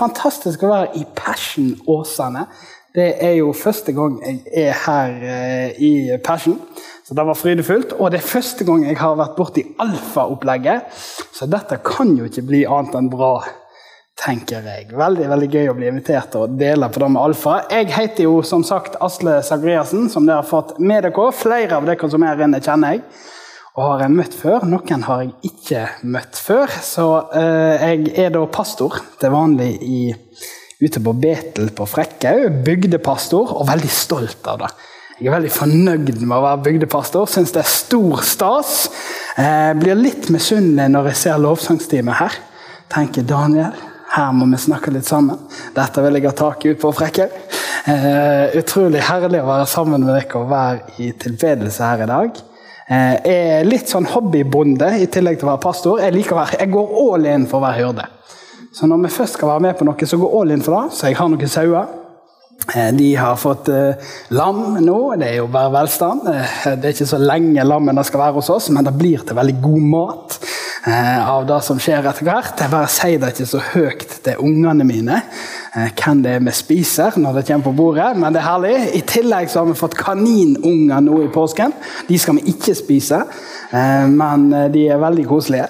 Fantastisk å være i Passion Åsane. Det er jo første gang jeg er her eh, i Passion, så det var frydefullt. Og det er første gang jeg har vært borti alfaopplegget, så dette kan jo ikke bli annet enn bra. tenker jeg. Veldig veldig gøy å bli invitert og dele på det med alfa. Jeg heter jo som sagt Asle Sagriassen, som dere har fått med dere. Flere av dere som er her inne, kjenner jeg og har jeg møtt før. Noen har jeg ikke møtt før. Så eh, jeg er da pastor til vanlig i, ute på Betel på Frekkhaug. Bygdepastor, og veldig stolt av det. Jeg er veldig fornøyd med å være bygdepastor. Syns det er stor stas. Eh, blir litt misunnelig når jeg ser lovsangstime her. Tenker Daniel, her må vi snakke litt sammen. Dette vil jeg ha tak i ut på Frekkhaug. Eh, utrolig herlig å være sammen med dere og være i tilbedelse her i dag. Jeg er litt sånn hobbybonde i tillegg til å være pastor. Jeg liker være, jeg går all in for være hyrde. Så når vi først skal være med på noe, så går all in for det. Så jeg har noen sauer. De har fått uh, lam nå. Det er jo bare velstand. Det er ikke så lenge lammene skal være hos oss, men det blir til veldig god mat av det som skjer etter hvert. Jeg bare sier det ikke så høyt til ungene mine uh, hvem det er vi spiser når det kommer på bordet, men det er herlig. I tillegg så har vi fått kaninunger nå i påsken. De skal vi ikke spise, men de er veldig koselige.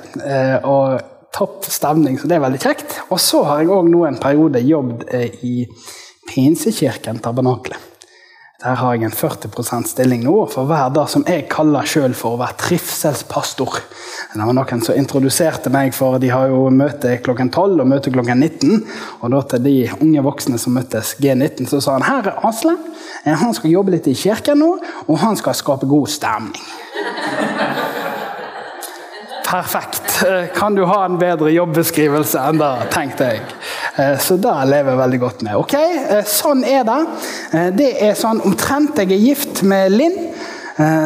og Topp stemning, så det er veldig kjekt. Og så har jeg òg nå en periode jobbet i Pinsekirken Tabernakle. Der har jeg en 40 stilling nå, for hver dag som jeg kaller sjøl for å være trivselspastor. Det var noen som introduserte meg for De har jo møte klokken 12 og møte klokken 19. Og da til de unge voksne som møttes G19, så sa han her er Asle. Han skal jobbe litt i kirken nå, og han skal skape god stemning. Perfekt. Kan du ha en bedre jobbeskrivelse enn det, tenkte jeg. Så det lever jeg veldig godt med. Ok, Sånn er det. Det er sånn omtrent jeg er gift med Linn,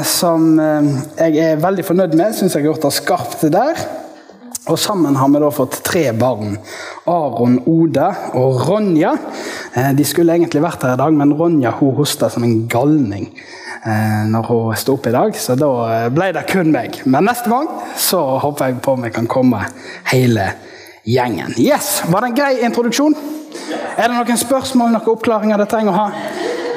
som jeg er veldig fornøyd med. Syns jeg har gjort det skarpt der. Og sammen har vi da fått tre barn. Aron, Oda og Ronja. De skulle egentlig vært her i dag, men Ronja hun hosta som en galning når hun sto opp i dag, så da ble det kun meg. Men neste gang så håper jeg på om jeg kan komme hele gjengen. Yes, Var det en grei introduksjon? Er det noen spørsmål noen oppklaringer det trenger å ha?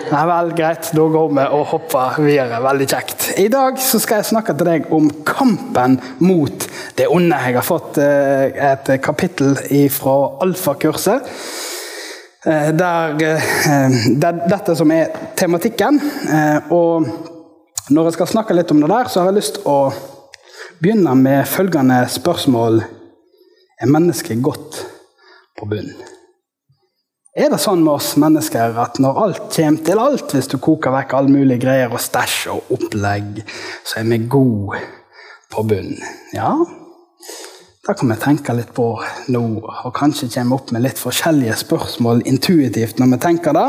Nei vel, greit. Da går vi og hopper videre. Veldig kjekt. I dag så skal jeg snakke til deg om kampen mot det onde. Jeg har fått et kapittel fra alfakurset. Der, er dette som er tematikken. Og når jeg skal snakke litt om det der, så har jeg lyst til å begynne med følgende spørsmål. Er mennesket godt på bunn? Er det sånn med oss mennesker at når alt kommer til alt, hvis du koker vekk alle mulige greier og stæsj og opplegg, så er vi gode på bunn? Ja, det kan vi tenke litt på nå, og kanskje komme opp med litt forskjellige spørsmål intuitivt når vi tenker det.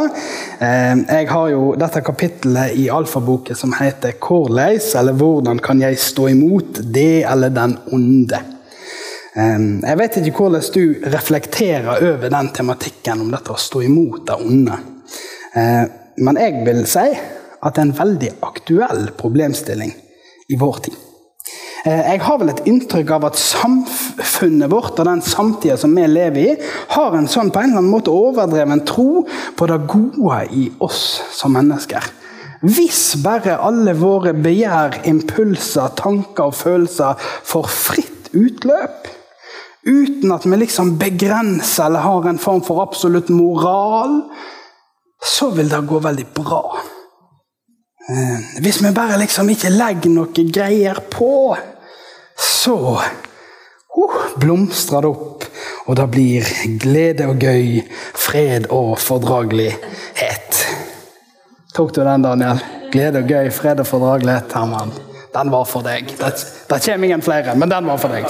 Jeg har jo dette kapittelet i alfaboken som heter 'Hvorleis', eller 'Hvordan kan jeg stå imot det eller den onde'? Jeg vet ikke hvordan du reflekterer over den tematikken om dette å stå imot det onde. Men jeg vil si at det er en veldig aktuell problemstilling i vår tid. Jeg har vel et inntrykk av at samfunnet vårt og den samtida som vi lever i, har en sånn på en eller annen måte overdreven tro på det gode i oss som mennesker. Hvis bare alle våre begjær, impulser, tanker og følelser får fritt utløp, uten at vi liksom begrenser eller har en form for absolutt moral, så vil det gå veldig bra. Hvis vi bare liksom ikke legger noe greier på, så uh, blomstrer det opp, og det blir glede og gøy, fred og fordragelighet. Tok du den, Daniel? Glede og gøy, fred og fordragelighet. Herman. Den var for deg. Det, det kommer ingen flere, men den var for deg.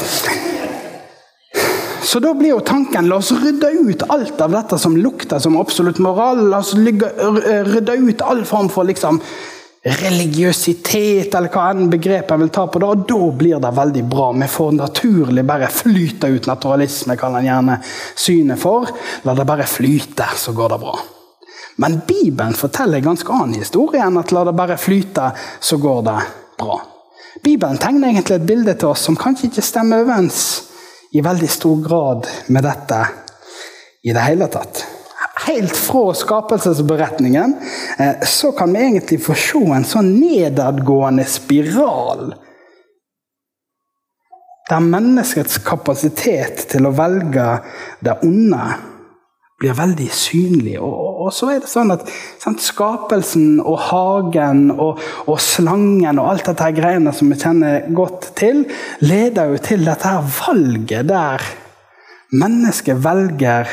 Så da blir jo tanken la oss rydde ut alt av dette som lukter som absolutt moral. La oss rydde ut all form for liksom religiøsitet, eller hva enn begrepet jeg vil ta på det. Og da blir det veldig bra. Vi får naturlig bare flyte ut. Naturalisme kaller en gjerne syne for. La det bare flyte, så går det bra. Men Bibelen forteller en ganske annen historie enn at la det bare flyte, så går det bra. Bibelen tegner egentlig et bilde til oss som kanskje ikke stemmer overens i veldig stor grad med dette i det hele tatt helt fra skapelsesberetningen, eh, så kan vi egentlig få se en sånn nedadgående spiral. Der menneskets kapasitet til å velge det onde blir veldig synlig. Og, og så er det sånn at sant, Skapelsen og hagen og, og, slangen og alt dette greiene som vi kjenner godt til, leder jo til dette valget der mennesket velger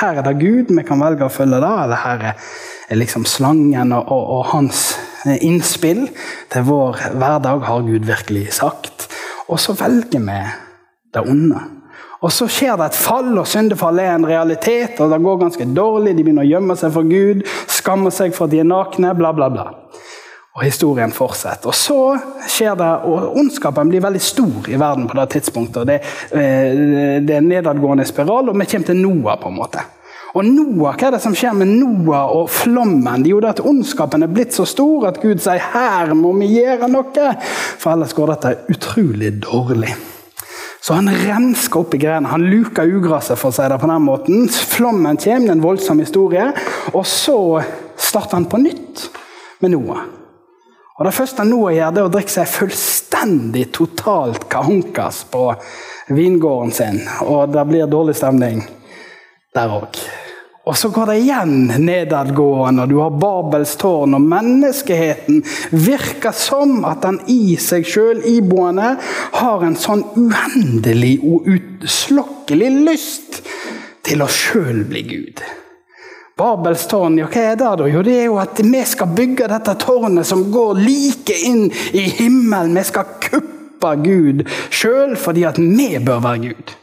her er det Gud, vi kan velge å følge det. Eller her er liksom slangen og, og, og hans eh, innspill til vår hverdag, har Gud virkelig sagt. Og så velger vi det onde. Og så skjer det et fall, og syndefall er en realitet. og Det går ganske dårlig, de begynner å gjemme seg for Gud, skammer seg for at de er nakne, bla, bla, bla. Og historien fortsetter. Og så skjer det, og ondskapen blir veldig stor i verden på det tidspunktet. Det, eh, det er en nedadgående spiral, og vi kommer til Noah. på en måte. Og Noah, Hva er det som skjer med Noah og flommen? Jo, det er at Ondskapen er blitt så stor at Gud sier her må vi gjøre noe, for ellers går dette utrolig dårlig. Så han rensker opp i greiene. Han luker ugraset, for å si det på den måten. Flommen kommer, en voldsom historie. Og så starter han på nytt med Noah. Og Det første Noah gjør, det er å drikke seg fullstendig totalt kahunkas på vingården sin. Og det blir dårlig stemning der òg. Og så går det igjen nedadgående, og du har Babels tårn. Og menneskeheten virker som at den i seg sjøl iboende har en sånn uendelig og uslokkelig lyst til å sjøl bli Gud. Babels tårn, ja, hva er det da? Jo, det er jo at vi skal bygge dette tårnet som går like inn i himmelen. Vi skal kuppe Gud sjøl fordi at vi bør være Gud.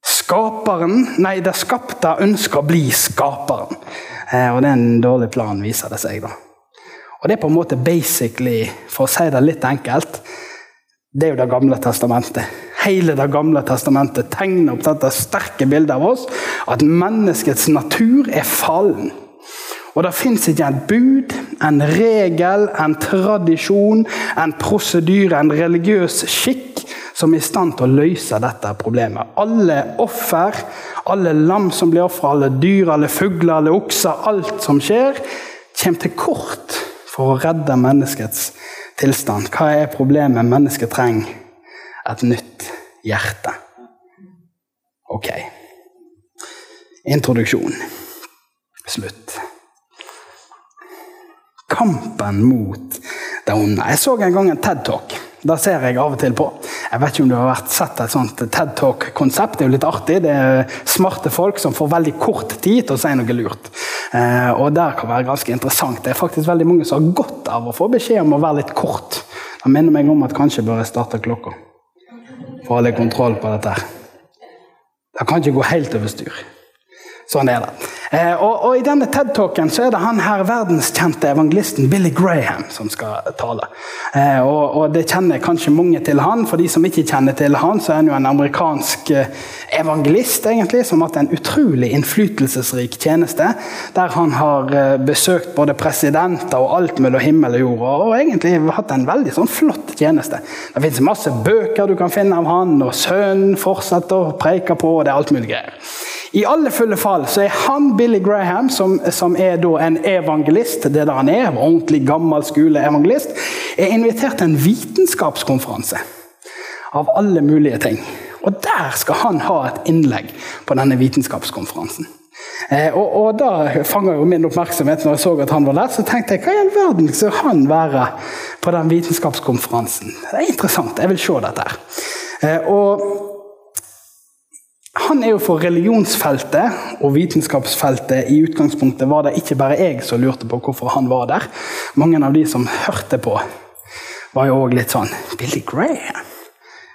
Skaperen, nei, det skapte ønsker å bli skaperen. Eh, og det er en dårlig plan, viser det seg. da. Og det er på en måte basically, for å si det litt enkelt, det er jo Det gamle testamentet. Hele Det gamle testamentet tegner opp dette sterke bildet av oss, at menneskets natur er fallen. Og Det fins ikke en bud, en regel, en tradisjon, en prosedyre, en religiøs skikk som er i stand til å løse dette problemet. Alle offer, alle lam som blir ofra, alle dyr, alle fugler, alle okser, alt som skjer, kommer til kort for å redde menneskets tilstand. Hva er problemet? Mennesket trenger et nytt hjerte. Ok. Introduksjon. Slutt. Kampen mot det onde. Jeg så en gang en TED-talk. Det ser jeg av og til på. Jeg vet ikke om du har sett et sånt TED Talk-konsept. Det er jo litt artig. Det er smarte folk som får veldig kort tid til å si noe lurt. Eh, og det kan være ganske interessant. Det er faktisk veldig mange som har godt av å få beskjed om å være litt kort. Det minner meg om at kanskje bør jeg starte klokka for å ha litt kontroll på dette. Det kan ikke gå helt over styr. Sånn er det. Eh, og, og, I denne TED-talken så er det han her verdenskjente evangelisten Billy Graham som skal tale. Eh, og, og, Det kjenner kanskje mange til han. For de som ikke kjenner til han, så er han jo en amerikansk eh, evangelist egentlig, som har hatt en utrolig innflytelsesrik tjeneste. Der han har besøkt både presidenter og alt mellom himmel og jord. Og, egentlig hatt en veldig sånn flott tjeneste. Det fins masse bøker du kan finne av han, og sønnen fortsetter å preike på, og det er alt mulig greier. I alle fulle fall så er han Billy Graham, som, som er en evangelist, det der han er, ordentlig gammel skoleevangelist, er invitert til en vitenskapskonferanse. Av alle mulige ting. Og der skal han ha et innlegg på denne vitenskapskonferansen. Eh, og, og Da fanga min oppmerksomhet når jeg så at han var der. Så tenkte jeg hva i all verden skal han være på den vitenskapskonferansen? Det er interessant. Jeg vil se dette. Eh, og han er jo for religionsfeltet og vitenskapsfeltet i utgangspunktet var det ikke bare jeg som lurte på hvorfor han var der. Mange av de som hørte på, var jo òg litt sånn Billy Graham?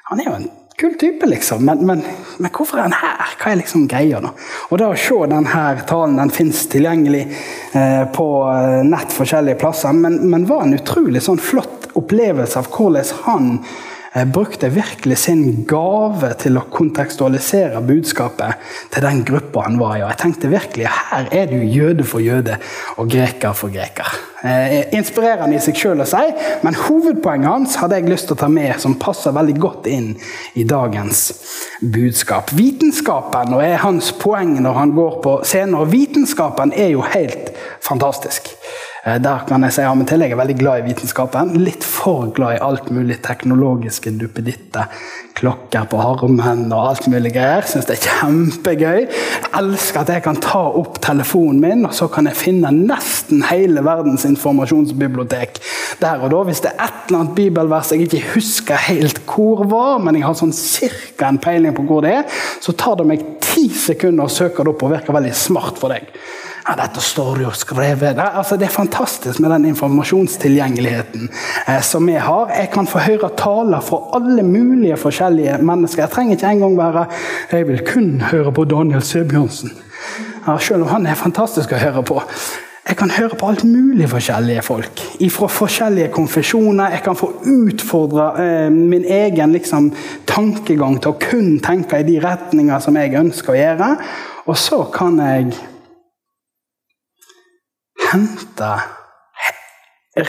Han er jo en kul type, liksom. Men, men, men, hvorfor er han her? Hva er liksom greia, da? Og da å se denne talen, den fins tilgjengelig eh, på eh, nett forskjellige plasser, men, men var en utrolig sånn flott opplevelse av hvordan han brukte virkelig sin gave til å kontekstualisere budskapet til den gruppa han var i. Og jeg tenkte virkelig her er det jo jøde for jøde og greker for greker. Eh, inspirerende i seg sjøl å si, men hovedpoenget hans hadde jeg lyst til å ta med, som passer veldig godt inn i dagens budskap. Vitenskapen og er hans poeng når han går på scenen. Og vitenskapen er jo helt fantastisk. Eh, der kan jeg si ja, men til jeg er veldig glad i vitenskapen. Litt for glad i alt mulig teknologiske duppeditter. Klokker på armen og alt mulig greier. Syns det er kjempegøy. Jeg elsker at jeg kan ta opp telefonen min, og så kan jeg finne nesten hele verdens informasjonsbibliotek der og da. Hvis det er et eller annet bibelvers jeg ikke husker helt hvor var, men jeg har sånn cirka en peiling på hvor det er, så tar det meg ti sekunder søker søke det opp og virker veldig smart for deg. Ja, dette står jo skrevet altså, Det er fantastisk med den informasjonstilgjengeligheten eh, som vi har. Jeg kan få høre taler fra alle mulige forskjellige mennesker. Jeg trenger ikke engang være Jeg vil kun høre på Daniel Sebjørnsen. Ja, selv om han er fantastisk å høre på. Jeg kan høre på alt mulig forskjellige folk. Fra forskjellige konfesjoner. Jeg kan få utfordra eh, min egen liksom, tankegang til å kun tenke i de retninger som jeg ønsker å gjøre. Og så kan jeg hente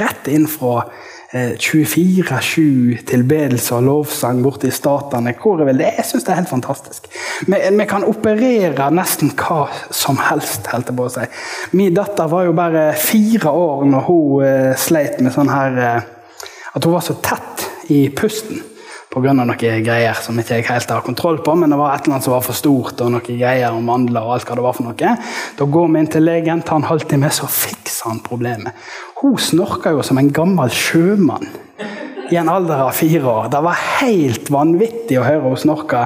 rett inn fra 24-7 eh, tilbedelse og lovsang borte i statene. Hvor jeg vel det? Jeg syns det er helt fantastisk. Vi, vi, kan operere nesten hva som helst, holdt på å si. Min datter var jo bare fire år når hun uh, sleit med sånn her uh, At hun var så tett i pusten pga. noen greier som ikke jeg helt har kontroll på, men det var et eller annet som var for stort, og noen greier om mandler og alt hva det var for noe. Da går vi inn til legen, tar en halvtime, så fikser han problemet. Hun snorker jo som en gammel sjømann i en alder av fire år. Det var helt vanvittig å høre henne snorke.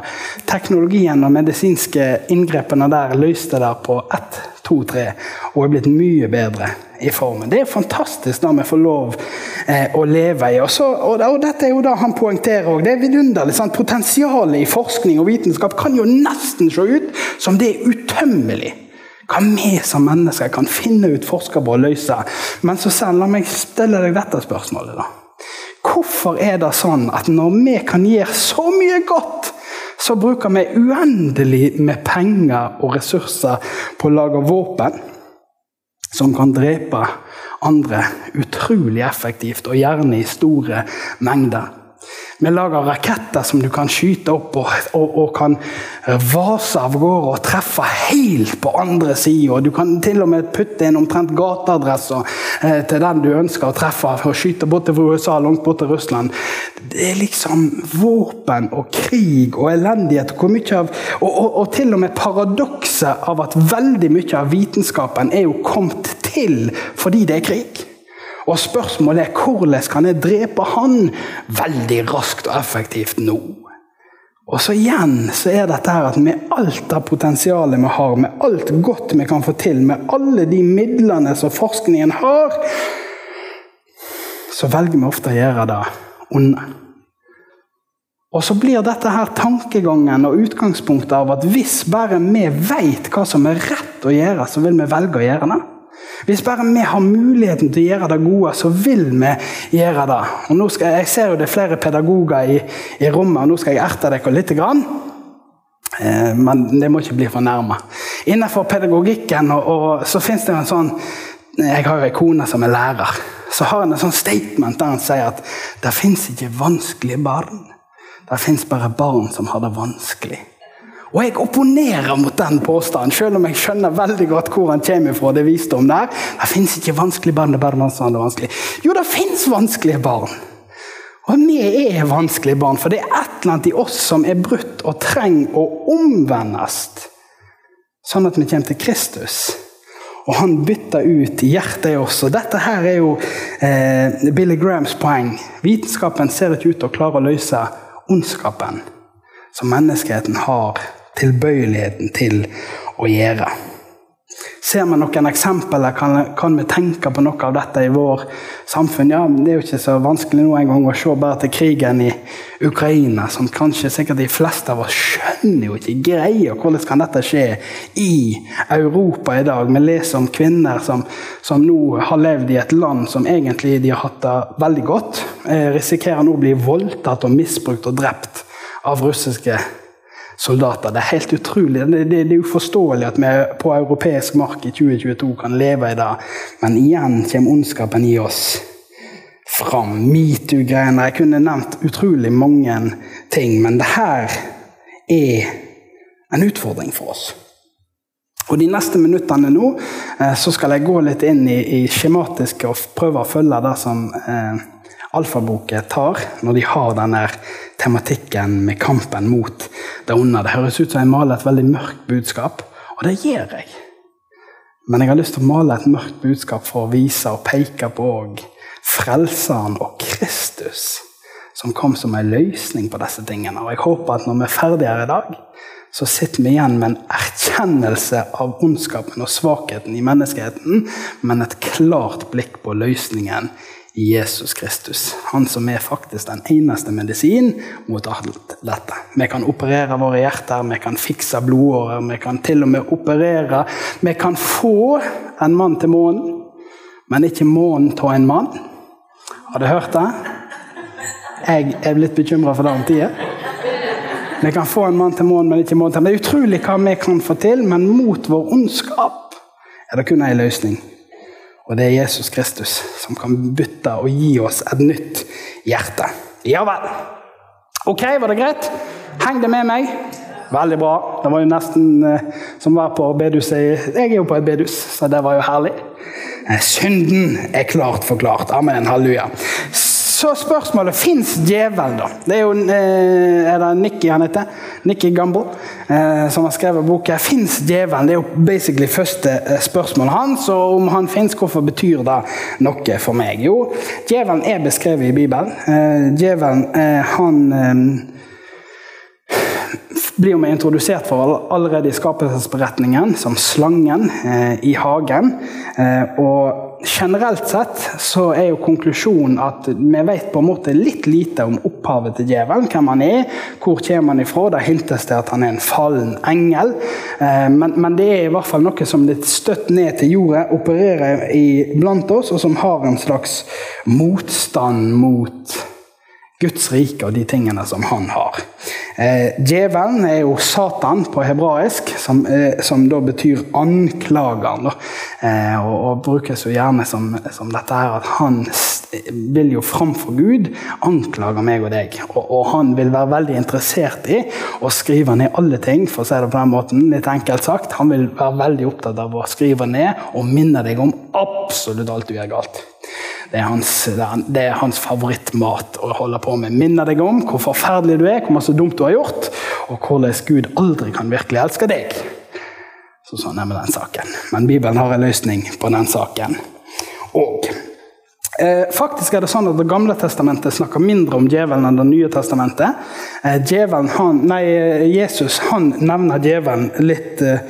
Teknologien og medisinske inngrepene der løste det på ett, to, tre, og er blitt mye bedre i formen. Det er fantastisk når vi får lov eh, å leve i. Og, så, og, og, dette er jo da han poengterer òg. Det er vidunderlig. Sant? Potensialet i forskning og vitenskap kan jo nesten se ut som det er utømmelig. Hva vi som mennesker kan finne ut, forske på og løse. Men så selv, la meg stille deg dette spørsmålet. da. Hvorfor er det sånn at når vi kan gjøre så mye godt, så bruker vi uendelig med penger og ressurser på å lage våpen? som kan drepe andre utrolig effektivt, og gjerne i store mengder. Vi lager raketter som du kan skyte opp og, og, og kan vase av gårde og treffe helt på andre sida. Du kan til og med putte inn omtrent gateadresser eh, til den du ønsker å treffe, og skyte bort til USA, langt bort til Russland. Det er liksom våpen og krig og elendighet. Av, og, og til og med paradokset av at veldig mye av vitenskapen er jo kommet til fordi det er krig. Og spørsmålet er hvordan kan jeg drepe han veldig raskt og effektivt nå? Og så igjen så er dette her at med alt det potensialet vi har, med alt godt vi kan få til, med alle de midlene som forskningen har, så velger vi ofte å gjøre det onde. Og så blir dette her tankegangen og utgangspunktet av at hvis bare vi vet hva som er rett å gjøre, så vil vi velge å gjøre det. Hvis bare vi har muligheten til å gjøre det gode, så vil vi gjøre det. Og nå skal, jeg ser jo det er flere pedagoger i, i rommet, og nå skal jeg erte dere litt. Grann. Eh, men det må ikke bli for nærme. Innenfor pedagogikken og, og, så fins det en sånn Jeg har jo ei kone som er lærer. Så har han en sånn statement der han sier at det fins ikke vanskelige barn. Det fins bare barn som har det vanskelig. Og jeg opponerer mot den påstanden, selv om jeg skjønner veldig godt hvor han kommer fra. Det visdom der. Det fins ikke vanskelige barn. det er bare man som er vanskelig. Jo, det fins vanskelige barn. Og vi er vanskelige barn, for det er et eller annet i oss som er brutt og trenger å omvendes. Sånn at vi kommer til Kristus. Og han bytter ut hjertet i oss. Og dette her er jo eh, Billy Grahams poeng. Vitenskapen ser ikke ut til å klare å løse ondskapen som menneskeheten har tilbøyeligheten til å gjøre. Ser vi noen eksempler? Kan, kan vi tenke på noe av dette i vår samfunn? Ja, Det er jo ikke så vanskelig nå en gang å se bare til krigen i Ukraina, som kanskje sikkert de fleste av oss skjønner jo ikke greier. Hvordan kan dette skje i Europa i dag? Vi leser om kvinner som, som nå har levd i et land som egentlig de har hatt det veldig godt. Eh, risikerer nå å bli voldtatt og misbrukt og drept av russiske soldater. Det er helt utrolig. Det, det, det er uforståelig at vi på europeisk mark i 2022 kan leve i det. Men igjen kommer ondskapen i oss fram. Metoo-greiene Jeg kunne nevnt utrolig mange ting, men det her er en utfordring for oss. Og De neste minuttene nå eh, så skal jeg gå litt inn i, i skjematiske og prøve å følge det som eh, alfaboken tar når de har denne tematikken med kampen mot det onde. Det høres ut som jeg maler et veldig mørkt budskap, og det gjør jeg. Men jeg har lyst til å male et mørkt budskap for å vise og peke på Frelseren og Kristus, som kom som en løsning på disse tingene. Og jeg håper at når vi er ferdige her i dag, så sitter vi igjen med en erkjennelse av ondskapen og svakheten i menneskeheten, men et klart blikk på løsningen Jesus Kristus. Han som er faktisk den eneste medisin mot alt dette. Vi kan operere våre hjerter, vi kan fikse blodårer, vi kan til og med operere Vi kan få en mann til månen, men ikke månen til en mann. Har du hørt det? Jeg er blitt bekymra for det om tida. Vi kan få en mann til månen, men ikke månen til Det er utrolig hva vi kan få til, men mot vår ondskap er det kun én løsning. Og det er Jesus Kristus som kan bytte og gi oss et nytt hjerte. Ja vel. Ok, var det greit? Heng det med meg? Veldig bra. Det var jo nesten eh, som være på bedehuset. Jeg er jo på et bedehus, så det var jo herlig. Eh, synden er klart forklart. Amen. Halleluja. Så spørsmålet fins djevelen, da? Det er jo eh, er det Nikki han heter? Nikki Gamble, eh, som har skrevet boka. Fins djevelen? Det er jo basically første eh, spørsmål hans. Og om han fins, hvorfor betyr det noe for meg? Jo, djevelen er beskrevet i Bibelen. Djevelen, han blir vi introdusert for allerede i skapelsesberetningen som slangen eh, i hagen. Eh, og Generelt sett så er jo konklusjonen at vi vet på en måte litt lite om opphavet til djevelen. Hvem han er, hvor kommer han ifra. Det hintes til at han er en fallen engel. Eh, men, men, det er i hvert fall noe som litt støtt ned til jorda, opererer blant oss, og som har en slags motstand mot Guds rike og de tingene som han har. Eh, djevelen er jo Satan på hebraisk, som, eh, som da betyr anklageren. Eh, og, og, brukes jo gjerne som, som, dette her at han vil jo framfor Gud anklage meg og deg. Og, og, han vil være veldig interessert i å skrive ned alle ting, for å si det på den måten. litt enkelt sagt. Han vil være veldig opptatt av å skrive ned og minne deg om absolutt alt du gjør galt. Det er, hans, det er hans favorittmat å holde på med. Minner deg om hvor forferdelig du er, hvor masse dumt du har gjort, og hvordan Gud aldri kan virkelig elske deg. Så sånn er med den saken. Men Bibelen har en løsning på den saken. Og eh, Faktisk er det sånn at Det gamle testamentet snakker mindre om djevelen enn Det nye testamentet. Eh, han, nei, Jesus han nevner djevelen litt eh,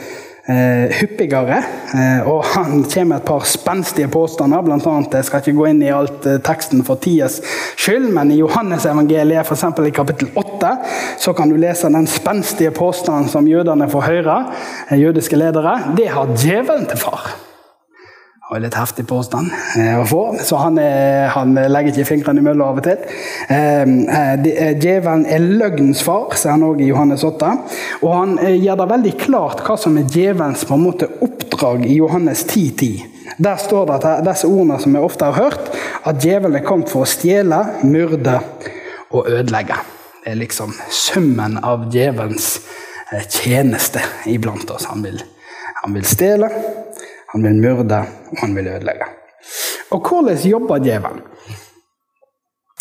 eh, hyppigere. Eh, og han kommer med et par spenstige påstander. Blant annet, jeg skal ikke gå inn i alt eh, teksten for tidas skyld, men i Johannesevangeliet, f.eks. i kapittel 8, så kan du lese den spenstige påstanden som jødene får høre, eh, jødiske ledere. Det har djevelen til far var litt heftig påstand eh, å få, så han, han legger ikke fingrene i mølla av og til. Ehm, eh, eh, djevelen er løgnens far, sier han òg i Johannes 8. Og han gjør det veldig klart hva som er djevelens på en måte oppdrag i Johannes 10.10. Der står det at disse ordene som vi ofte har hørt, at djevelen er kommet for å stjele, myrde og ødelegge. Det er liksom summen av djevelens tjeneste iblant oss. Han vil, han vil stjele, han vil myrde, og han vil ødelegge. Og hvordan jobber djevelen?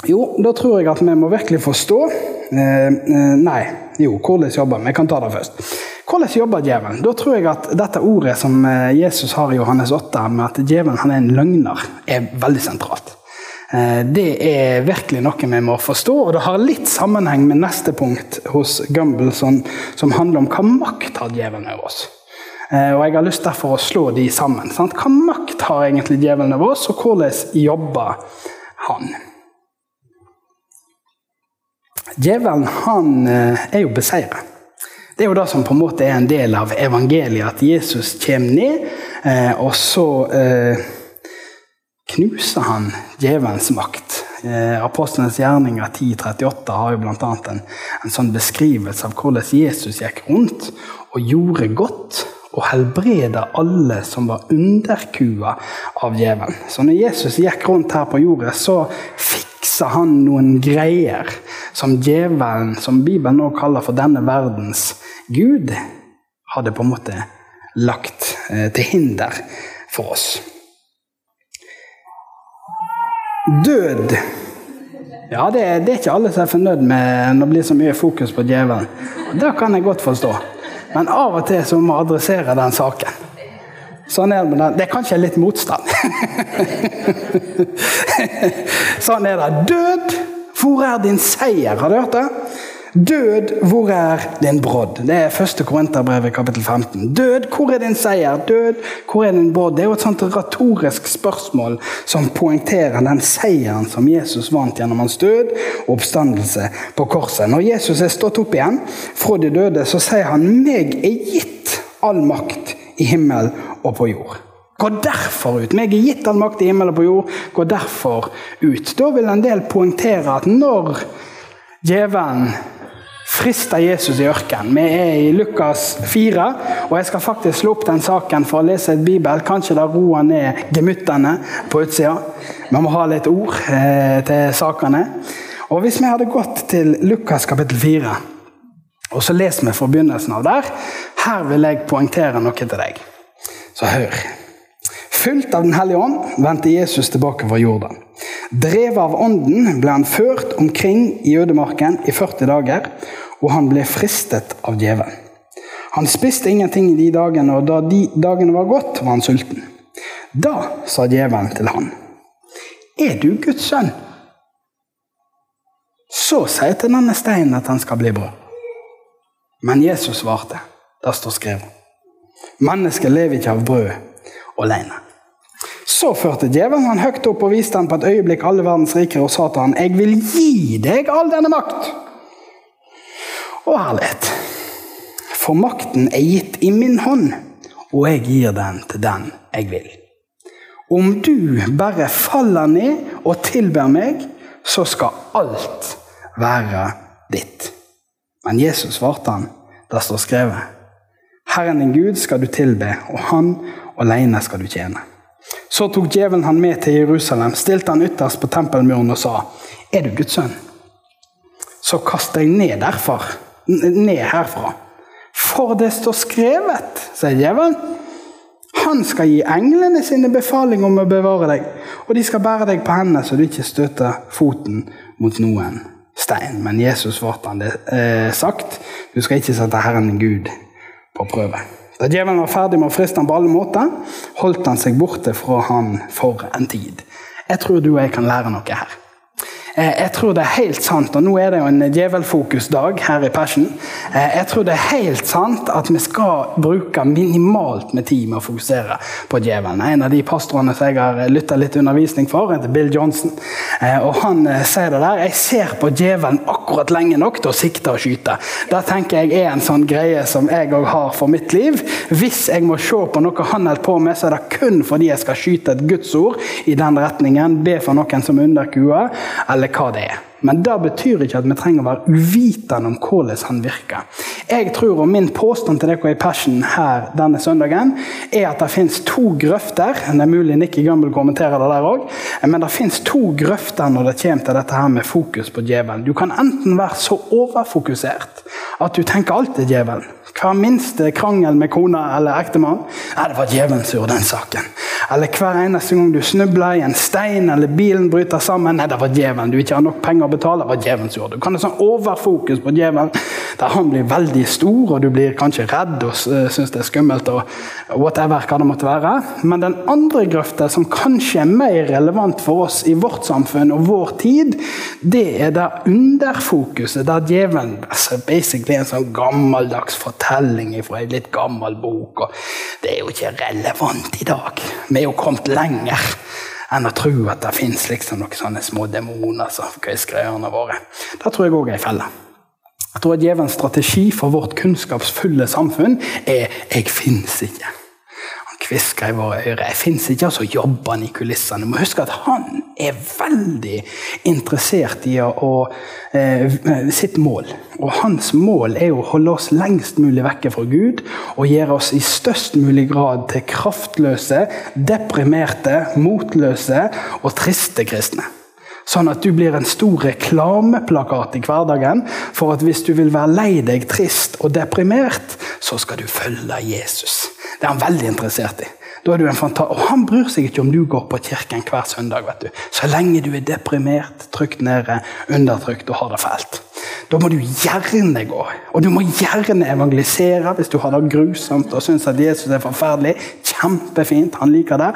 Jo, da tror jeg at vi må virkelig forstå eh, eh, Nei, jo, hvordan jobber vi? Kan ta det først. Hvordan jobber djevelen? Da tror jeg at dette ordet som eh, Jesus har i Johannes 8, med at djevelen han er en løgner, er veldig sentralt. Eh, det er virkelig noe vi må forstå, og det har litt sammenheng med neste punkt hos Gumbel, som handler om hva makt har djevelen over oss. Eh, og Jeg har lyst derfor å slå de sammen. Sant? Hva makt har egentlig djevelen over oss, og hvordan jobber han? Djevelen han eh, er jo beseiret. Det er jo det som på en måte er en del av evangeliet, at Jesus kommer ned, eh, og så knuser han djevelens makt. Eh, Apostlenes gjerninger 10.38 har jo bl.a. En, en sånn beskrivelse av hvordan Jesus gikk rundt og gjorde godt og helbreda alle som var underkua av djevelen. Så når Jesus gikk rundt her på jorda, så fiksa han noen greier som djevelen, som Bibelen nå kaller for denne verdens gud, hadde på en måte lagt eh, til hinder for oss. Død Ja, det det er ikke alle som er fornøyd med når det blir så mye fokus på djevelen. Det kan jeg godt forstå. Men av og til så må vi adressere den saken. Sånn er det, med den. det er kanskje litt motstand. sånn er det. Død, hvor er din seier? Har du hørt det? Død, hvor er din brodd? Det er første Korinterbrev kapittel 15. Død, hvor er din seier? Død, hvor er din brodd? Det er jo et sånt retorisk spørsmål som poengterer den seieren som Jesus vant gjennom hans død og oppstandelse på korset. Når Jesus er stått opp igjen fra de døde, så sier han meg er gitt all makt i himmel og på jord. Gå derfor ut. Meg er gitt all makt i himmel og på jord. Gå derfor ut. Da vil en del poengtere at når djevelen frister Jesus i ørkenen. Vi er i Lukas 4, og jeg skal faktisk slå opp den saken for å lese et bibel. Kanskje det roer ned gemyttene på utsida. Vi må ha litt ord eh, til sakene. Og Hvis vi hadde gått til Lukas kapittel 4, og så leser vi fra begynnelsen av der Her vil jeg poengtere noe til deg. Så hør. Fulgt av Den hellige ånd vendte Jesus tilbake fra Jordan. Drevet av ånden ble han ført omkring i jødemarken i 40 dager, og han ble fristet av djevelen. Han spiste ingenting de dagene, og da de dagene var gått, var han sulten. Da sa djevelen til han, Er du Guds sønn? Så sier til denne steinen at han skal bli brød. Men Jesus svarte, det står skrevet, mennesket lever ikke av brød alene. Så førte djevelen han høyt opp og viste han på et øyeblikk alle verdens riker og sa til han, Jeg vil gi deg all denne makt og herlighet. For makten er gitt i min hånd, og jeg gir den til den jeg vil. Om du bare faller ned og tilber meg, så skal alt være ditt. Men Jesus svarte han, det står skrevet, Herren din Gud skal du tilbe, og Han alene skal du tjene. Så tok djevelen han med til Jerusalem, stilte han ytterst på tempelmuren og sa, Er du Guds sønn? Så kast deg ned derfra, ned herfra. For det står skrevet, sier djevelen. Han skal gi englene sine befaling om å bevare deg, og de skal bære deg på hendene så du ikke støter foten mot noen stein. Men Jesus svarte han det eh, sagt, du skal ikke sette Herren Gud på prøve. Da djevelen var ferdig med å friste ham på alle måter, holdt han seg borte fra han for en tid. Jeg tror du og jeg kan lære noe her. Eh, jeg tror det er helt sant, og nå er det jo en djevelfokusdag her i Passion. Eh, jeg tror det er helt sant at vi skal bruke minimalt med tid med å fokusere på djevelen. En av de pastorene som jeg har lytta litt undervisning for, heter Bill Johnson. Eh, og Han sier det der. Jeg ser på djevelen akkurat lenge nok til å sikte og skyte. Det tenker jeg er en sånn greie som jeg òg har for mitt liv. Hvis jeg må se på noe han holder på med, så er det kun fordi jeg skal skyte et gudsord i den retningen, be for noen som underkuer, eller hva det er. Men det betyr ikke at vi trenger å være uvitende om hvordan han virker. Jeg tror, og Min påstand til dere i Passion her denne søndagen er at det fins to grøfter. Det er mulig Nikki Gumbel kommenterer det der òg. Men det fins to grøfter når det kommer til dette her med fokus på djevelen. Du kan enten være så overfokusert at du tenker alt er djevelen. Hver minste krangel med kona eller ektemann er det var djevelen som gjorde den saken. Eller hver eneste gang du snubler i en stein eller bilen bryter sammen Nei, det var djevelen. Du ikke har nok penger å betale. Var djevelen gjør. Du kan ha sånn overfokus på djevelen, der han blir veldig stor, og du blir kanskje redd og syns det er skummelt. og whatever hva det måtte være. Men den andre grøfta, som kanskje er mer relevant for oss i vårt samfunn og vår tid, det er det underfokuset der djevelen altså basically en sånn gammeldags fortelling fra en litt gammel bok. og Det er jo ikke relevant i dag. Vi er jo kommet lenger enn å tro at det fins liksom noen sånne små demoner som kvisker ørene våre. Det tror jeg òg er ei felle. Jeg tror at Djevelens strategi for vårt kunnskapsfulle samfunn er 'jeg fins ikke' Han kvisker i våre ører. Jeg fins ikke, og så jobber han i kulissene. Du må huske at han er veldig interessert i å, eh, sitt mål. Og hans mål er å holde oss lengst mulig vekke fra Gud og gjøre oss i størst mulig grad til kraftløse, deprimerte, motløse og triste kristne. Sånn at du blir en stor reklameplakat i hverdagen for at hvis du vil være lei deg, trist og deprimert, så skal du følge Jesus. Det er han veldig interessert i. og Han bryr seg ikke om du går på kirken hver søndag. vet du. Så lenge du er deprimert, trygt nede, undertrykt og har det fælt. Da må du gjerne gå. Og du må gjerne evangelisere hvis du har det grusomt og syns at Jesus er forferdelig. Kjempefint, han liker det.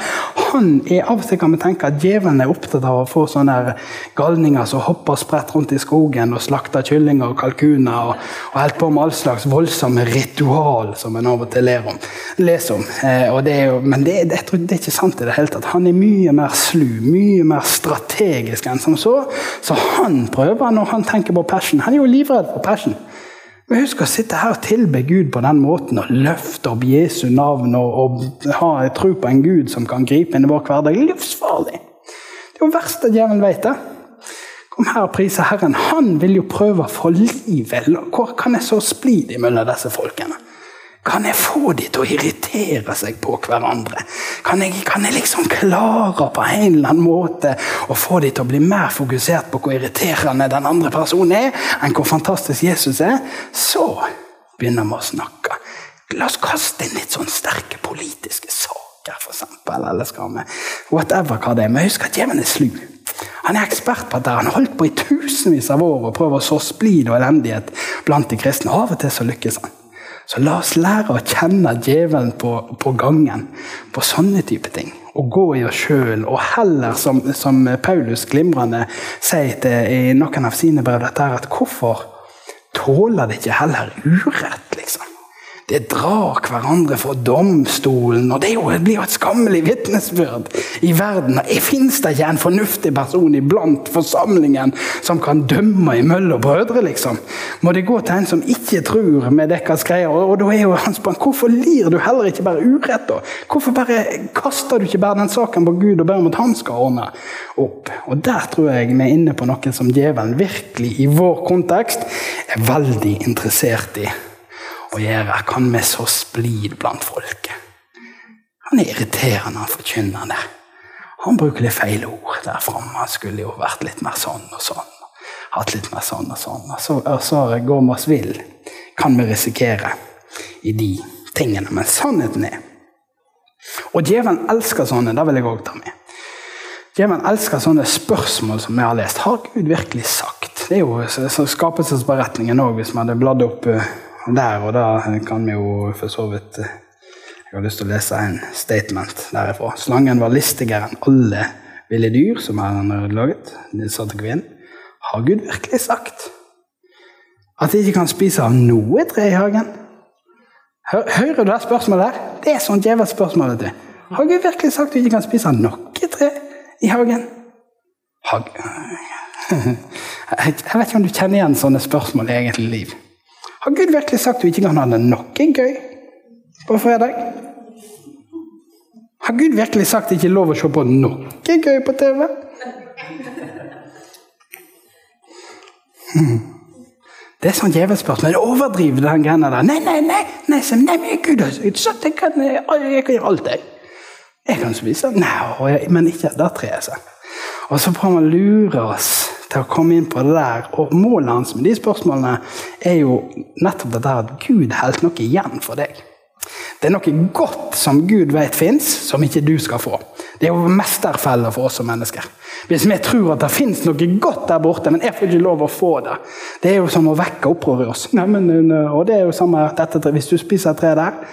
Han er Av og til kan vi tenke at djevelen er opptatt av å få sånne galninger som hopper spredt rundt i skogen og slakter kyllinger og kalkuner og, og holder på med all slags voldsomme ritual som en av og til ler om, leser om. Eh, det jo, men det, det, det, er ikke sant i det hele tatt. Han er mye mer slu, mye mer strategisk enn som så. Så han prøver, når han tenker på passion Han er jo livredd for passion. Men husk å sitte her og tilbe Gud på den måten og løfte opp Jesu navn og, og ha tro på en Gud som kan gripe inn i vår hverdag. Livsfarlig! Det er jo verst at djevelen vet det. Kom her og prise Herren. Han vil jo prøve å få livet. Hvor kan jeg så splid mellom disse folkene? Kan jeg få de til å irritere seg på hverandre? Kan jeg, kan jeg, liksom klare på en eller annen måte å få de til å bli mer fokusert på hvor irriterende den andre personen er, enn hvor fantastisk Jesus er? Så begynner vi å snakke. La oss kaste inn litt sånn sterke politiske saker, eksempel, eller skal vi Whatever hva det er. Men husk at djevelen er slu. Han er ekspert på dette. Han har holdt på i tusenvis av år og prøver å så splid og elendighet blant de kristne. Av og til så lykkes han. Så la oss lære å kjenne djevelen på, på gangen på sånne type ting. Og gå i oss sjøl, og heller, som, som Paulus glimrende sier til, i noen av sine brev, dette er at hvorfor tåler det ikke heller urett, liksom? Det drar hverandre for domstolen, og det, blir jo et skammelig vitnesbyrd i verden. Fins det ikke en fornuftig person iblant forsamlingen som kan dømme imellom brødre, liksom? Må det gå til en som ikke tror med deres greier? Og, da er jo hans spørsmål hvorfor lir du heller ikke bare urett, da? Hvorfor bare kaster du ikke bare den saken på Gud og ber om at han skal ordne opp? Og der tror jeg vi er inne på noe som djevelen virkelig, i vår kontekst, er veldig interessert i å gjøre, kan vi så splid blant folket. Han er irriterende, han forkynner det. Han bruker litt feil ord der framme. Han skulle jo vært litt mer sånn og sånn. Hatt litt mer sånn og sånn. Og så, og så går vi oss vill, kan vi risikere, i de tingene. Men sannheten er Og djevelen elsker sånne, det vil jeg òg ta med. Djevelen elsker sånne spørsmål som vi har lest. Har Gud virkelig sagt? Det er jo skapelsesberetningen òg, hvis vi hadde bladd opp eh, der og da kan vi jo for så vidt eh, Jeg har lyst til å lese en statement derifra. Slangen var listigere enn alle ville dyr som er hadde laget. De sa til kvinnen Har Gud virkelig sagt at de ikke kan spise av noe tre i hagen? Hører du det spørsmålet der? Det er sånn du. Har Gud virkelig sagt at du ikke kan spise av noe tre i hagen? Hag... Jeg vet ikke om du kjenner igjen sånne spørsmål i eget liv. Har Gud virkelig sagt du ikke kan ha det noe gøy på fredag? Har Gud virkelig sagt det ikke er lov å se på noe gøy på TV? Det er sånn djevelspørsmål. Overdriver den greia der. Nei, nei, nei, nei, nei, men Gud har sagt jeg kan, jeg kan gjøre alt, jeg. Jeg kan spise Nei, men ikke det treet. Og så prøver man lure oss til å komme inn på det der. Og målet hans med de spørsmålene er jo nettopp det der at Gud holdt noe igjen for deg. Det er noe godt som Gud vet fins, som ikke du skal få. Det er jo mesterfeller for oss som mennesker. Hvis vi tror at det fins noe godt der borte, men jeg får ikke lov å få det. Det er jo som å vekke opprør i oss. Nei, men, og det er jo samme dette, Hvis du spiser et tre der,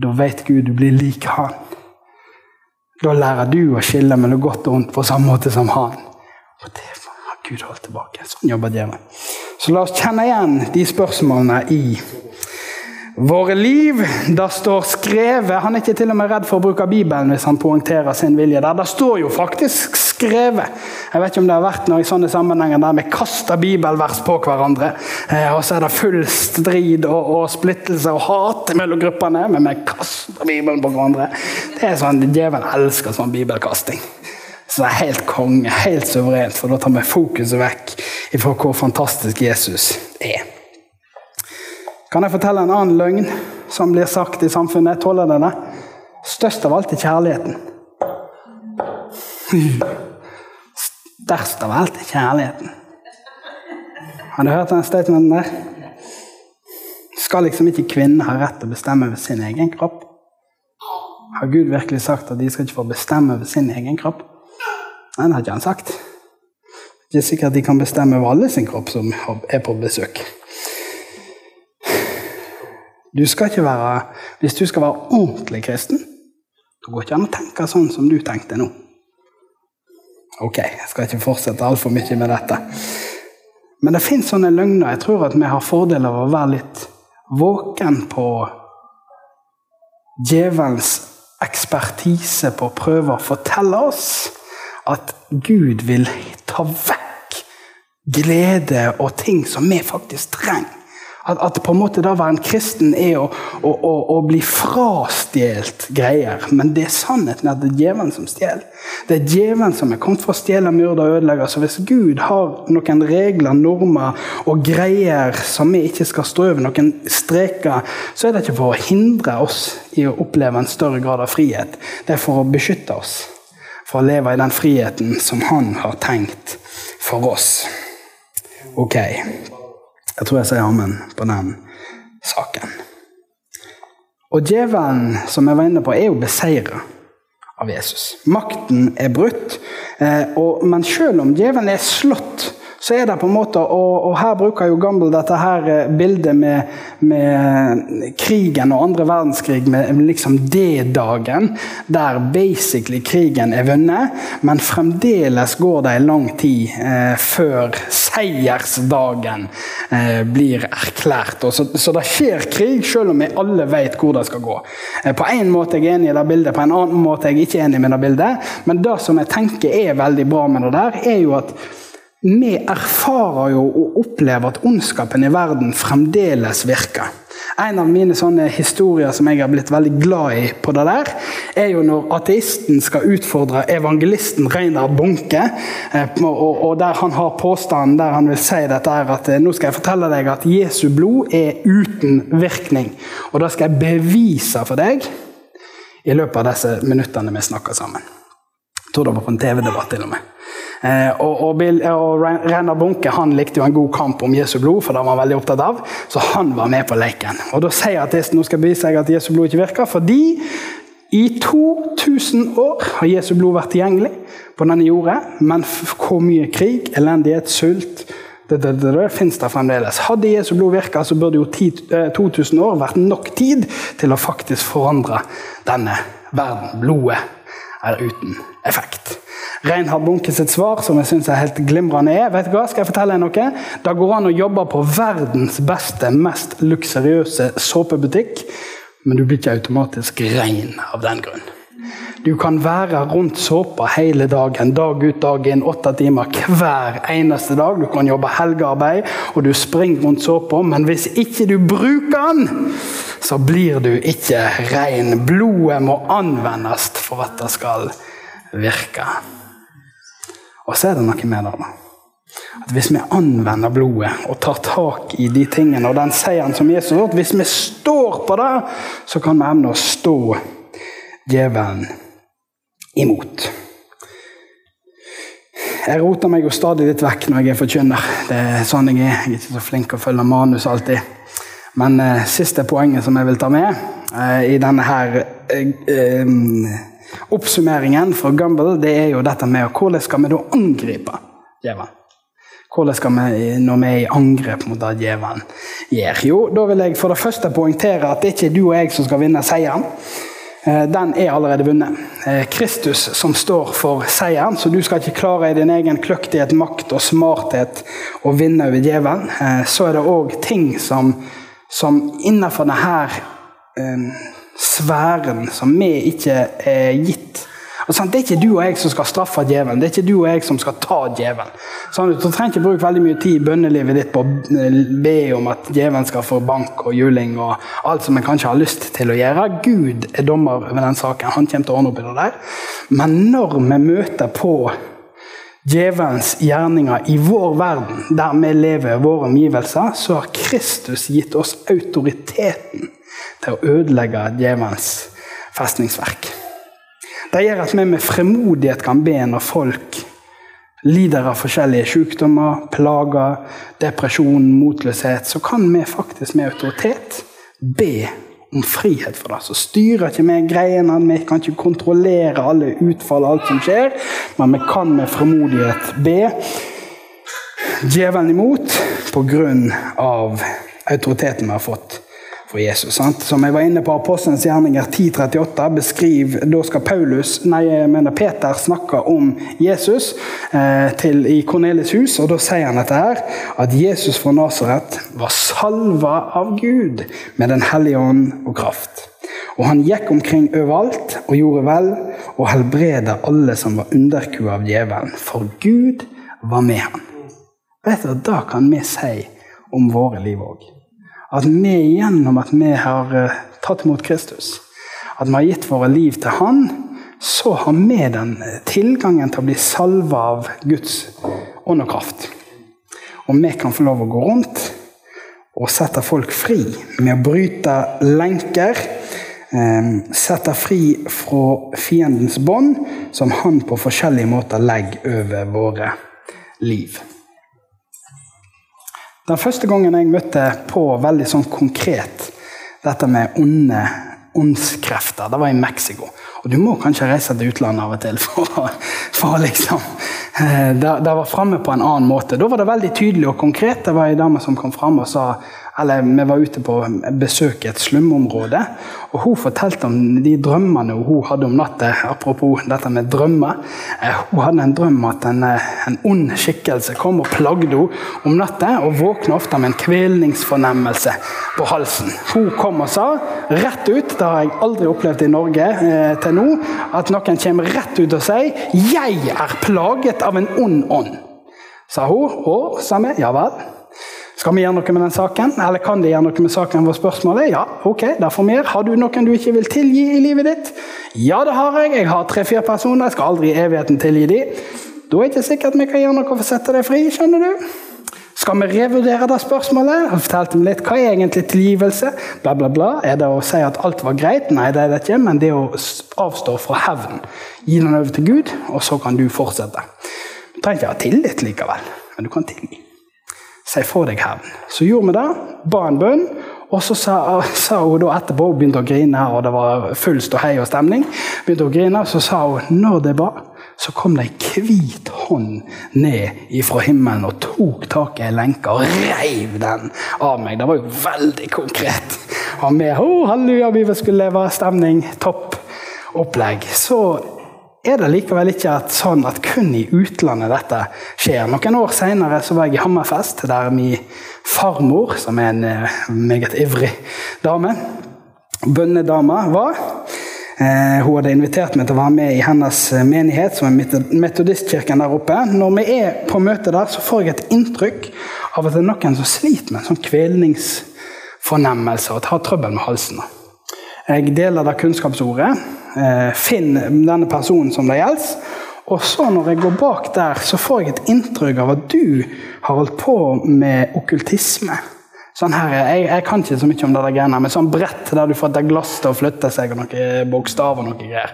da vet Gud du blir lik han. Da lærer du å skille mellom godt og vondt på samme måte som han. Og det Gud holdt tilbake. Sånn jobber djevelen. Så la oss kjenne igjen de spørsmålene i våre liv. Det står skrevet Han er ikke til og med redd for å bruke Bibelen hvis han poengterer sin vilje der. Det står jo faktisk skrevet. Jeg vet ikke om det har vært noe i sånne sammenhenger der vi kaster bibelvers på hverandre. Eh, og så er det full strid og, og splittelse og hat mellom gruppene, men vi kaster Bibelen på hverandre. Det er sånn, Djevelen elsker sånn bibelkasting. Så det er helt konge, helt suverent, for da tar vi fokuset vekk fra hvor fantastisk Jesus er. Kan jeg fortelle en annen løgn som blir sagt i samfunnet? Tåler denne? Størst av alt er kjærligheten. Størst av alt er kjærligheten. Har du hørt den statementen der? Skal liksom ikke kvinnen ha rett til å bestemme over sin egen kropp? Har Gud virkelig sagt at de skal ikke få bestemme over sin egen kropp? Nei, det har ikke han sagt. Det er ikke sikkert de kan bestemme over alle sin kropp som er på besøk. Du skal ikke være, Hvis du skal være ordentlig kristen, det går ikke an å tenke sånn som du tenkte nå. Ok, jeg skal ikke fortsette altfor mye med dette. Men det fins sånne løgner. Jeg tror at vi har fordel av å være litt våken på djevelens ekspertise på å prøve å fortelle oss at Gud vil ta vekk glede og ting som vi faktisk trenger. At, at, på en måte da være en kristen er å, å, å, å bli frastjålet greier. Men det er sannheten at det er djevelen som stjeler. Det er djevelen som er kommet for å stjele, myrde og ødelegge. Så hvis Gud har noen regler, normer og greier som vi ikke skal stå over, noen streker, så er det ikke for å hindre oss i å oppleve en større grad av frihet. Det er for å beskytte oss. For å leve i den friheten som han har tenkt for oss. Ok. Jeg tror jeg sier amen på den saken. Og djevelen, som jeg var inne på, er jo beseira av Jesus. Makten er brutt. Eh, men selv om djevelen er slått så er det på en måte, og, og her bruker jo Gamble dette her eh, bildet med, med krigen og andre verdenskrig med liksom D-dagen, der basically krigen er vunnet, men fremdeles går det en lang tid eh, før seiersdagen eh, blir erklært. Så, så, det skjer krig, selv om vi alle vet hvor det skal gå. Eh, på en måte er jeg enig i det bildet, på en annen måte er jeg ikke enig med det bildet, men det som jeg tenker er veldig bra med det der, er jo at vi erfarer jo og opplever at ondskapen i verden fremdeles virker. En av mine sånne historier som jeg har blitt veldig glad i, på det der, er jo når ateisten skal utfordre evangelisten Reinar Bunke. Eh, og Der han har påstanden der han vil si dette er at eh, nå skal jeg fortelle deg at Jesu blod er uten virkning. Og det skal jeg bevise for deg i løpet av disse minuttene vi snakker sammen. Jeg tror det var på en TV-debatt til og med. Eh, og, Bill, og Reinar Bunke han likte jo en god kamp om Jesu blod, for det var han veldig opptatt av. Så han var med på leken. Og Da sier ateisten nå skal bevise seg at Jesu blod ikke virker, fordi i 2000 år har Jesu blod vært tilgjengelig på denne jorda, men hvor mye krig, elendighet, sult det, det, det, det finnes der fremdeles. Hadde Jesu blod virka, så burde jo 10, 2000 eh, år vært nok tid til å faktisk forandre denne verden. Blodet er uten effekt. Reinhard Bunke sitt svar, som jeg synes er helt glimrende, er vet du hva, skal jeg fortelle deg noe? Det går an å jobbe på verdens beste, mest luksuriøse såpebutikk, men du blir ikke automatisk rein av den grunn. Du kan være rundt såpa hele dagen, dag ut dag inn, åtte timer hver eneste dag. Du kan jobbe helgearbeid, og du springer rundt såpa, men hvis ikke du bruker den, så blir du ikke rein. Blodet må anvendes for at det skal virke. Og så er det noe med det. At Hvis vi anvender blodet og tar tak i de tingene og den seieren som Jesus har gjort, hvis vi står på det, så kan vi evne å stå djevelen imot. Jeg roter meg jo stadig litt vekk når jeg er forkynner. Det er sånn jeg er. Jeg er ikke så flink å følge manus alltid. Men eh, siste poenget som jeg vil ta med eh, i denne her eh, eh, oppsummeringen fra Gumbel, det er jo dette med hvordan skal vi da angripe djevelen. Hvordan skal vi, når vi er i angrep mot det djevelen gjør? Jo, da vil jeg for det første poengtere at det ikke er du og jeg som skal vinne seieren. Eh, den er allerede vunnet. Eh, Kristus som står for seieren, så du skal ikke klare i din egen kløktighet, makt og smarthet å vinne over djevelen. Eh, så er det òg ting som, som innenfor denne sfæren som vi ikke er gitt det er ikke du og jeg som skal straffe djevelen. Det er ikke du og jeg som skal ta djevelen. Sånn, du trenger ikke bruke veldig mye tid i bønnelivet ditt på å be om at djevelen skal få bank og juling og alt som en kanskje har lyst til å gjøre. Gud er dommer over den saken. Han kommer til å ordne opp i det der. Men når vi møter på djevelens gjerninger i vår verden, der vi lever i våre omgivelser, så har Kristus gitt oss autoriteten til å ødelegge djevelens festningsverk. Det gjør at vi med fremodighet kan be når folk lider av forskjellige sykdommer, plager, depresjon, motløshet. Så kan vi faktisk med autoritet be om frihet for det. Så styrer ikke vi greiene, vi kan ikke kontrollere alle utfall og alt som skjer, men vi kan med fremodighet be djevelen imot på grunn av autoriteten vi har fått for Jesus. Sant? Som jeg var inne på Apostelens gjerninger 1038, beskriv, da skal Paulus, nei, mener Peter snakke om Jesus eh, til, i Kornelis hus, og da sier han dette her, at Jesus fra Nasaret var salva av Gud med Den hellige ånd og kraft. Og han gikk omkring overalt og gjorde vel, og helbreda alle som var underkua av djevelen, for Gud var med han. Vet du, Da kan vi si om våre liv òg. At vi gjennom at vi har eh, tatt imot Kristus, at vi har gitt våre liv til Han, så har vi den eh, tilgangen til å bli salva av Guds ånd og kraft. Og vi kan få lov å gå rundt og sette folk fri med å bryte lenker. Eh, sette fri fra fiendens bånd, som han på forskjellige måter legger over våre liv. Den første gangen jeg møtte på veldig sånn konkret dette med onde åndskrefter, det var i Mexico. Og du må kanskje reise til utlandet av og til for, for liksom eh, det, var framme på en annen måte. Da var det veldig tydelig og konkret. Det var ei dame som kom fram og sa eller vi var ute på besøk i et slumområde. og Hun fortalte om de drømmene hun hadde om natta. Apropos dette med drømmer. Eh, hun hadde en drøm at en, eh, en ond skikkelse kom og plagde henne om natta. Og våkna ofte med en kvelningsfornemmelse på halsen. Hun kom og sa rett ut, det har jeg aldri opplevd i Norge eh, til nå, at noen kommer rett ut og sier 'Jeg er plaget av en ond ånd'. Sa hun. Og sa vi ja vel. Skal vi gjøre noe med den saken? Eller kan de gjøre noe med saken? var spørsmålet. Ja, ok, derfor mer. Har du noen du ikke vil tilgi i livet ditt? Ja, det har jeg. Jeg har tre-fire personer. Jeg skal aldri i evigheten tilgi de. Da er det ikke sikkert vi kan gjøre noe for å sette deg fri. skjønner du? Skal vi revurdere det spørsmålet? Jeg fortalte dem litt, Hva er egentlig tilgivelse? Bla, bla, bla. Er det å si at alt var greit? Nei, det er det ikke. Men det å avstå fra hevn. Gi den over til Gud, og så kan du fortsette. Du trenger ikke ha tillit likevel, men du kan tilgi si fra deg hevn. Så gjorde vi det, ba en bønn, og så sa, sa, hun da etterpå Hun begynte å grine, og det var full ståhei og stemning. begynte å grine, Så sa hun når det ba, så kom det ei hvit hånd ned ifra himmelen og tok tak i ei lenke og reiv den av meg. Det var jo veldig konkret. Og med oh, halleluja, vi skulle leve stemning, topp opplegg. Så er det likevel ikke sånn at kun i utlandet dette skjer. Noen år senere var jeg i Hammerfest, der min farmor, som er en uh, meget ivrig dame, bønnedama, var. Uh, hun hadde invitert meg til å være med i hennes eh, menighet, som er metodistkirken der oppe. Når vi er på møte der, så får jeg et inntrykk av at det er noen som sliter med en sånn kvelningsfornemmelse og har trøbbel med halsen. Jeg deler det kunnskapsordet. Eh, finn denne personen som det gjelder. Og så når jeg går bak der, så får jeg et inntrykk av at du har holdt på med okkultisme. Sånn her, jeg, jeg, kan ikke så mye om det der greiene, men sånn brett der du får et glass til å flytte seg, og noen bokstaver og noe greier.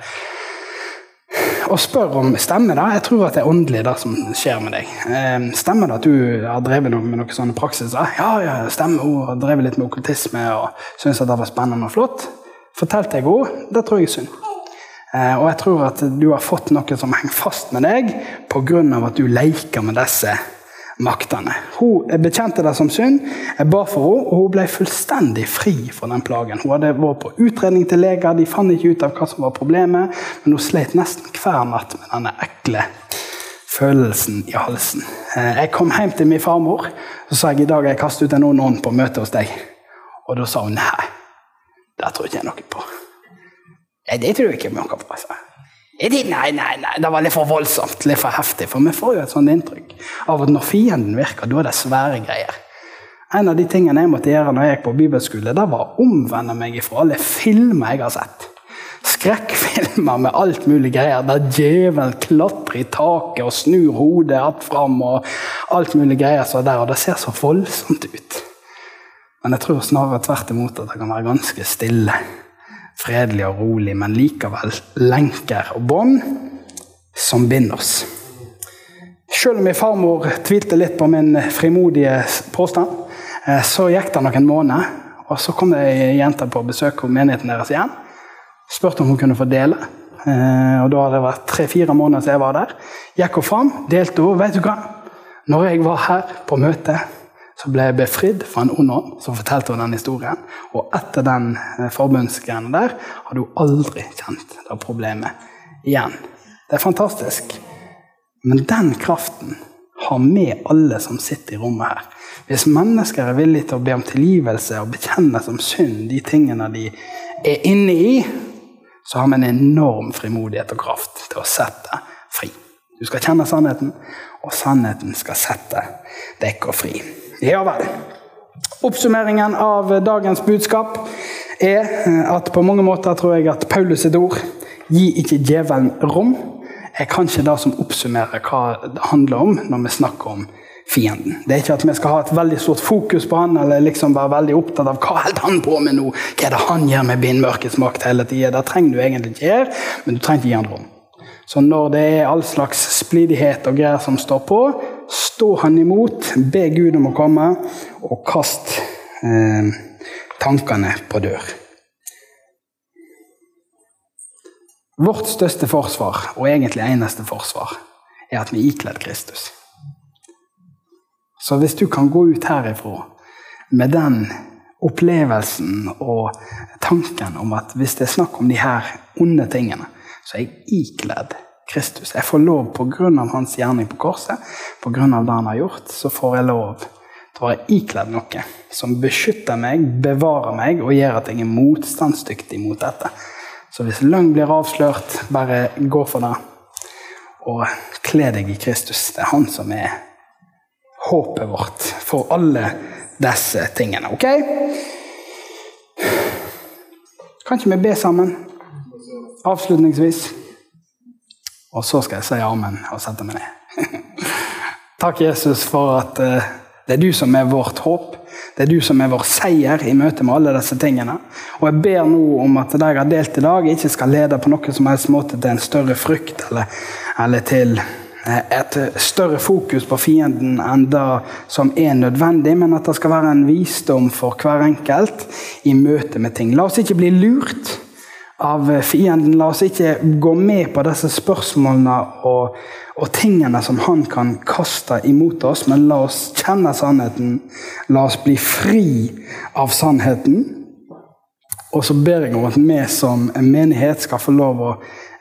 og spør om stemmer det. Jeg tror at det er åndelig det som skjer med deg. Eh, stemmer det at du har drevet noe med noen sånne praksiser? Ja, ja, stemmer. Hun har drevet litt med okkultisme og syntes at det var spennende og flott. Fortalte jeg henne? Det tror jeg er synd. Eh, og jeg tror at du har fått noe som henger fast med deg pga. at du leker med disse maktene. Hun bekjente det som synd, jeg ba for henne, og hun ble fullstendig fri fra den plagen. Hun hadde vært på utredning til leger, de fant ikke ut av hva som var problemet, men hun slet nesten hver natt med denne ekle følelsen i halsen. Eh, jeg kom hjem til min farmor så sa jeg i dag jeg kastet ut en ond ånd på møte hos deg. Og da sa hun nei, det tror ikke jeg noe på. Nei, det tror jeg ikke noe på. Altså. Nei, nei, nei, det var litt for voldsomt, litt for heftig. For vi får jo et sånt inntrykk av at når fienden virker, da er det svære greier. En av de tingene jeg måtte gjøre når jeg gikk på bibelskole, det var å omvende meg fra alle filmer jeg har sett. Skrekkfilmer med alt mulig greier, der djevelen klatrer i taket og snur hodet att fram og alt mulig greier så der, og det ser så voldsomt ut. Men jeg tror snarere tvert imot at det kan være ganske stille fredelig og rolig, men likevel lenker og bånd som binder oss. Selv om min farmor tvilte litt på min frimodige påstand, eh, så gikk det noen måneder. Og så kom det ei jente på besøk hos menigheten deres igjen. Spurte om hun kunne få dele. Eh, og Da hadde det vært tre-fire måneder siden jeg var der. Gikk hun fram, delte hun. Vet du hva? Når jeg var her på møte så ble jeg befridd fra en ond ånd. Så fortalte hun den historien. Og etter den eh, forbundsgreiene der har du aldri kjent det problemet igjen. Det er fantastisk. Men den kraften har med alle som sitter i rommet her. Hvis mennesker er villige til å be om tilgivelse og bekjenne som synd de tingene de er inne i, så har vi en enorm frimodighet og kraft til å sette fri. Du skal kjenne sannheten, og sannheten skal sette deg fri. Ja vel. Oppsummeringen av dagens budskap er at på mange måter tror jeg at Paulus sitt ord gi ikke djevelen rom er kanskje det som oppsummerer hva det handler om når vi snakker om fienden. Det er ikke at vi skal ha et veldig stort fokus på han, eller liksom være veldig opptatt av hva holder han på med nå, hva er det han gjør med bindmørkets makt hele tida. Det trenger du egentlig ikke gjøre, men du trenger ikke gi han rom. Så når det er all slags splidighet og greier som står på, stå han imot, be Gud om å komme, og kast eh, tankene på dør. Vårt største forsvar, og egentlig eneste forsvar, er at vi er ikledd Kristus. Så hvis du kan gå ut herifra med den opplevelsen og tanken om at hvis det er snakk om de her onde tingene, så er jeg ikledd Kristus. Jeg får lov pga. hans gjerning på korset, pga. det han har gjort, så får jeg lov til å være ikledd noe som beskytter meg, bevarer meg og gjør at jeg er motstandsdyktig mot dette. Så hvis løgn blir avslørt, bare gå for det. Og kle deg i Kristus. Det er han som er håpet vårt for alle disse tingene. Ok? Kan ikke vi be sammen? avslutningsvis. Og så skal jeg si amen og sette meg ned. Takk, Jesus, for at uh, det er du som er vårt håp. Det er du som er vår seier i møte med alle disse tingene. Og jeg ber nå om at det jeg har delt i dag, ikke skal lede på noen som helst måte til en større frykt eller, eller til eh, et større fokus på fienden enn det som er nødvendig, men at det skal være en visdom for hver enkelt i møte med ting. La oss ikke bli lurt av fienden. La oss ikke gå med på disse spørsmålene og, og, tingene som han kan kaste imot oss, men la oss kjenne sannheten. La oss bli fri av sannheten. Og så ber jeg om at vi som menighet skal få lov å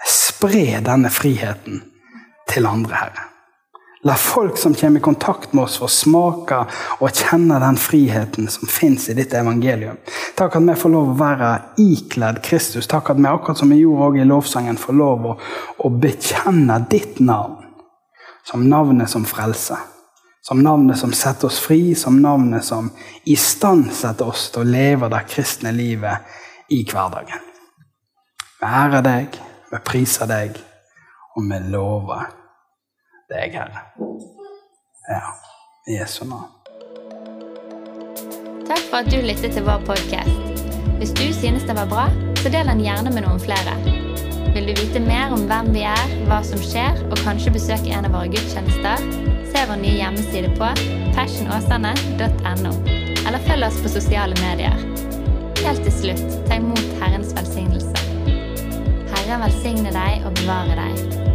spre denne friheten til andre, Herre. La folk som kommer i kontakt med oss, få smake og kjenne den friheten som fins i ditt evangelium. Takk at vi får lov å være ikledd Kristus. Takk at vi akkurat som vi gjorde i lovsangen, får lov å, å bekjenne ditt navn som navnet som frelser. Som navnet som setter oss fri, som navnet som istandsetter oss til å leve det kristne livet i hverdagen. Vi ærer deg, vi priser deg, og vi lover deg, Herre. Ja, i Jesu navn. Takk for at du lyttet til vår podkast. Hvis du synes det var bra, så del den gjerne med noen flere. Vil du vite mer om hvem vi er, hva som skjer, og kanskje besøke en av våre gudstjenester, se vår nye hjemmeside på fashionåsane.no, eller følg oss på sosiale medier. Helt til slutt, ta imot Herrens velsignelse. Herren velsigne deg og bevare deg.